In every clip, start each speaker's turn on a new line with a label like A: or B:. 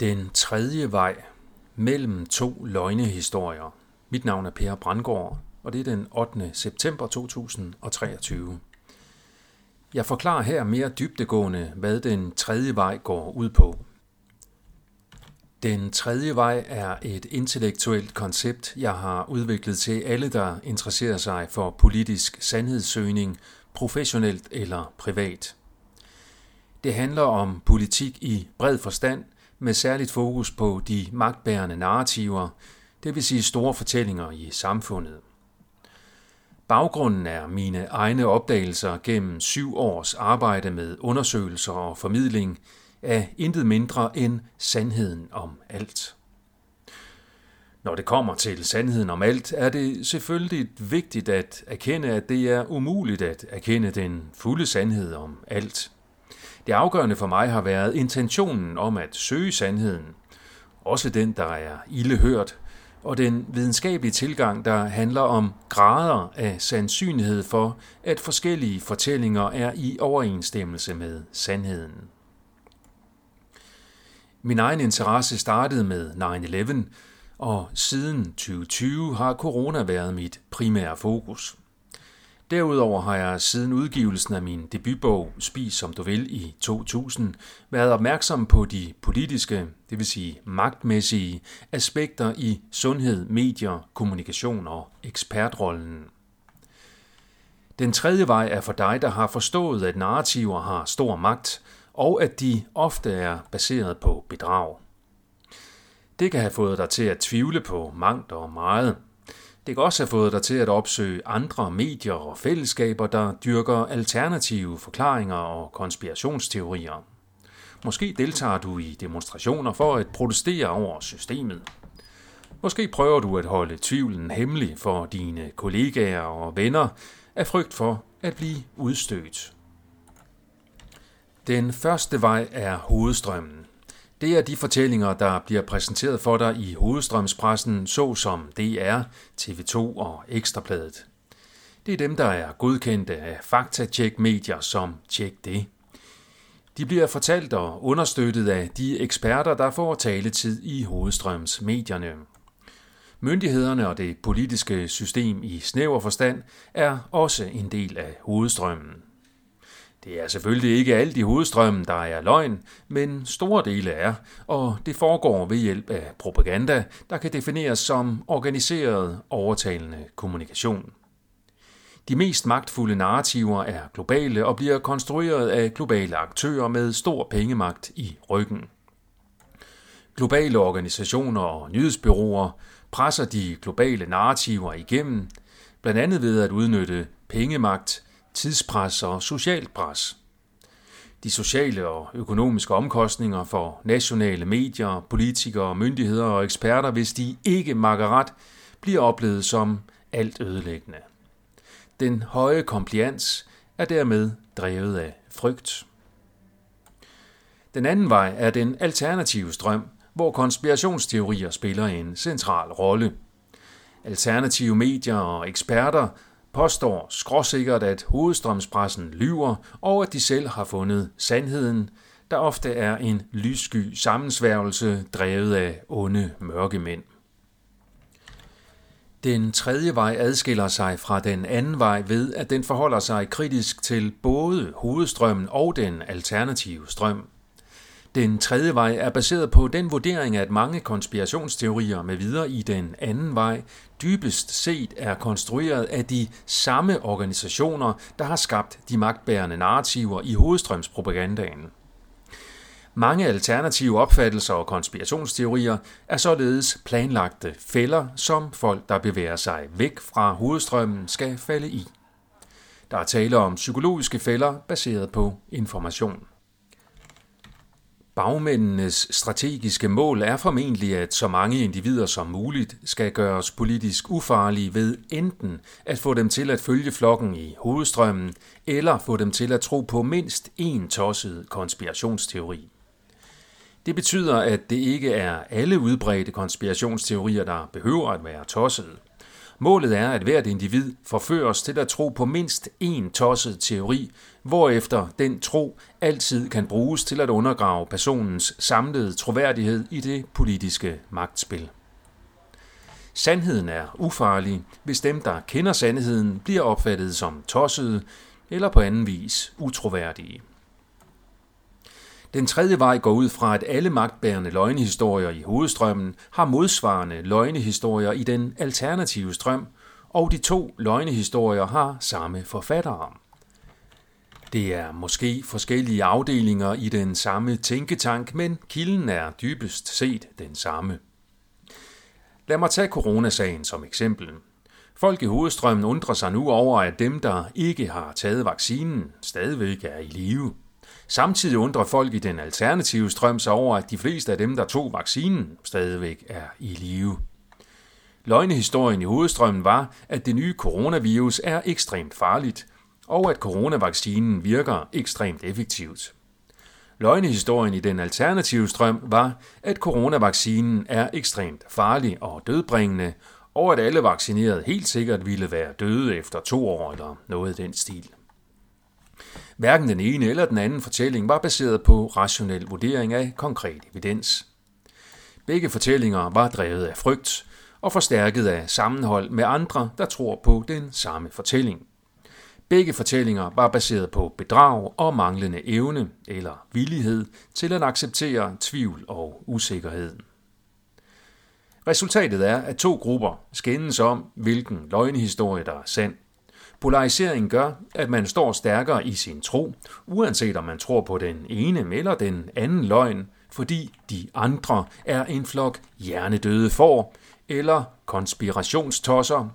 A: Den tredje vej mellem to løgnehistorier. Mit navn er Per Brandgaard, og det er den 8. september 2023. Jeg forklarer her mere dybdegående, hvad den tredje vej går ud på. Den tredje vej er et intellektuelt koncept, jeg har udviklet til alle, der interesserer sig for politisk sandhedssøgning, professionelt eller privat. Det handler om politik i bred forstand – med særligt fokus på de magtbærende narrativer, det vil sige store fortællinger i samfundet. Baggrunden er mine egne opdagelser gennem syv års arbejde med undersøgelser og formidling af intet mindre end sandheden om alt. Når det kommer til sandheden om alt, er det selvfølgelig vigtigt at erkende, at det er umuligt at erkende den fulde sandhed om alt. Det afgørende for mig har været intentionen om at søge sandheden, også den, der er ildehørt, og den videnskabelige tilgang, der handler om grader af sandsynlighed for, at forskellige fortællinger er i overensstemmelse med sandheden. Min egen interesse startede med 9-11, og siden 2020 har corona været mit primære fokus. Derudover har jeg siden udgivelsen af min debutbog Spis som du vil i 2000 været opmærksom på de politiske, det vil sige magtmæssige, aspekter i sundhed, medier, kommunikation og ekspertrollen. Den tredje vej er for dig, der har forstået, at narrativer har stor magt, og at de ofte er baseret på bedrag. Det kan have fået dig til at tvivle på mangt og meget – det kan også have fået dig til at opsøge andre medier og fællesskaber, der dyrker alternative forklaringer og konspirationsteorier. Måske deltager du i demonstrationer for at protestere over systemet. Måske prøver du at holde tvivlen hemmelig for dine kollegaer og venner af frygt for at blive udstødt. Den første vej er hovedstrømmen. Det er de fortællinger, der bliver præsenteret for dig i hovedstrømspressen, såsom DR, TV2 og Ekstrabladet. Det er dem, der er godkendte af faktatjek-medier som Tjek Det. De bliver fortalt og understøttet af de eksperter, der får taletid i hovedstrømsmedierne. Myndighederne og det politiske system i snæver forstand er også en del af hovedstrømmen. Det er selvfølgelig ikke alt i hovedstrømmen, der er løgn, men store dele er, og det foregår ved hjælp af propaganda, der kan defineres som organiseret overtalende kommunikation. De mest magtfulde narrativer er globale og bliver konstrueret af globale aktører med stor pengemagt i ryggen. Globale organisationer og nyhedsbyråer presser de globale narrativer igennem, blandt andet ved at udnytte pengemagt, tidspres og socialt pres. De sociale og økonomiske omkostninger for nationale medier, politikere, myndigheder og eksperter, hvis de ikke makker ret, bliver oplevet som alt ødelæggende. Den høje komplians er dermed drevet af frygt. Den anden vej er den alternative strøm, hvor konspirationsteorier spiller en central rolle. Alternative medier og eksperter påstår skråsikkert, at hovedstrømspressen lyver, og at de selv har fundet sandheden, der ofte er en lyssky sammensværgelse drevet af onde mørkemænd. Den tredje vej adskiller sig fra den anden vej ved, at den forholder sig kritisk til både hovedstrømmen og den alternative strøm. Den tredje vej er baseret på den vurdering, at mange konspirationsteorier med videre i den anden vej dybest set er konstrueret af de samme organisationer, der har skabt de magtbærende narrativer i hovedstrømspropagandaen. Mange alternative opfattelser og konspirationsteorier er således planlagte fælder, som folk, der bevæger sig væk fra hovedstrømmen, skal falde i. Der er tale om psykologiske fælder baseret på information. Bagmændenes strategiske mål er formentlig, at så mange individer som muligt skal gøres politisk ufarlige ved enten at få dem til at følge flokken i hovedstrømmen, eller få dem til at tro på mindst én tosset konspirationsteori. Det betyder, at det ikke er alle udbredte konspirationsteorier, der behøver at være tossede. Målet er, at hvert individ forføres til at tro på mindst én tosset teori, hvorefter den tro altid kan bruges til at undergrave personens samlede troværdighed i det politiske magtspil. Sandheden er ufarlig, hvis dem, der kender sandheden, bliver opfattet som tossede eller på anden vis utroværdige. Den tredje vej går ud fra, at alle magtbærende løgnehistorier i hovedstrømmen har modsvarende løgnehistorier i den alternative strøm, og de to løgnehistorier har samme forfattere. Det er måske forskellige afdelinger i den samme tænketank, men kilden er dybest set den samme. Lad mig tage coronasagen som eksempel. Folk i hovedstrømmen undrer sig nu over, at dem, der ikke har taget vaccinen, stadigvæk er i live. Samtidig undrer folk i den alternative strøm sig over, at de fleste af dem, der tog vaccinen, stadigvæk er i live. Løgnehistorien i hovedstrømmen var, at det nye coronavirus er ekstremt farligt, og at coronavaccinen virker ekstremt effektivt. Løgnehistorien i den alternative strøm var, at coronavaccinen er ekstremt farlig og dødbringende, og at alle vaccinerede helt sikkert ville være døde efter to år eller noget i den stil. Hverken den ene eller den anden fortælling var baseret på rationel vurdering af konkret evidens. Begge fortællinger var drevet af frygt og forstærket af sammenhold med andre, der tror på den samme fortælling. Begge fortællinger var baseret på bedrag og manglende evne eller villighed til at acceptere tvivl og usikkerhed. Resultatet er, at to grupper skændes om, hvilken løgnehistorie der er sand. Polarisering gør, at man står stærkere i sin tro, uanset om man tror på den ene eller den anden løgn, fordi de andre er en flok hjernedøde får, eller konspirationstosser.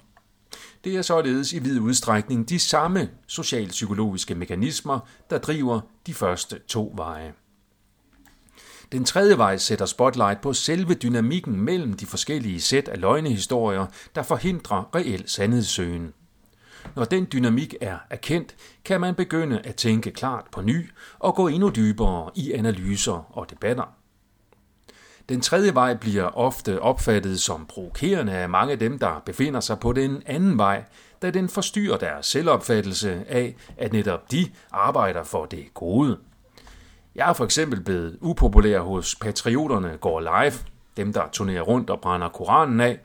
A: Det er således i vid udstrækning de samme socialpsykologiske mekanismer, der driver de første to veje. Den tredje vej sætter spotlight på selve dynamikken mellem de forskellige sæt af løgnehistorier, der forhindrer reel sandhedssøgen. Når den dynamik er erkendt, kan man begynde at tænke klart på ny og gå endnu dybere i analyser og debatter. Den tredje vej bliver ofte opfattet som provokerende af mange af dem, der befinder sig på den anden vej, da den forstyrrer deres selvopfattelse af, at netop de arbejder for det gode. Jeg er for eksempel blevet upopulær hos patrioterne går live, dem der turnerer rundt og brænder Koranen af,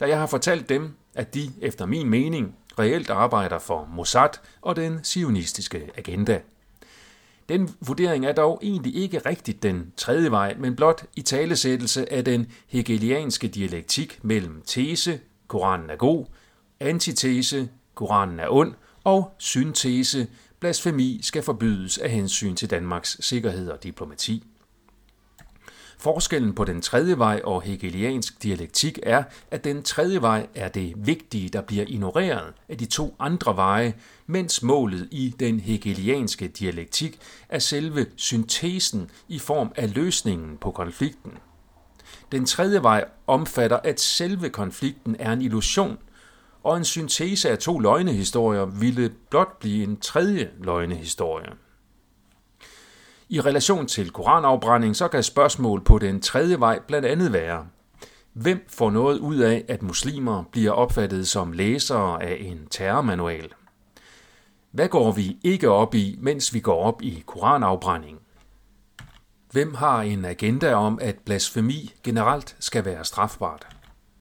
A: da jeg har fortalt dem, at de, efter min mening, reelt arbejder for Mossad og den sionistiske agenda. Den vurdering er dog egentlig ikke rigtigt den tredje vej, men blot i talesættelse af den hegelianske dialektik mellem tese, Koranen er god, antitese, Koranen er ond, og syntese, blasfemi skal forbydes af hensyn til Danmarks sikkerhed og diplomati. Forskellen på den tredje vej og hegeliansk dialektik er, at den tredje vej er det vigtige, der bliver ignoreret af de to andre veje, mens målet i den hegelianske dialektik er selve syntesen i form af løsningen på konflikten. Den tredje vej omfatter, at selve konflikten er en illusion, og en syntese af to løgnehistorier ville blot blive en tredje løgnehistorie. I relation til koranafbrænding, så kan spørgsmål på den tredje vej blandt andet være, hvem får noget ud af, at muslimer bliver opfattet som læsere af en terrormanual? Hvad går vi ikke op i, mens vi går op i koranafbrænding? Hvem har en agenda om, at blasfemi generelt skal være strafbart?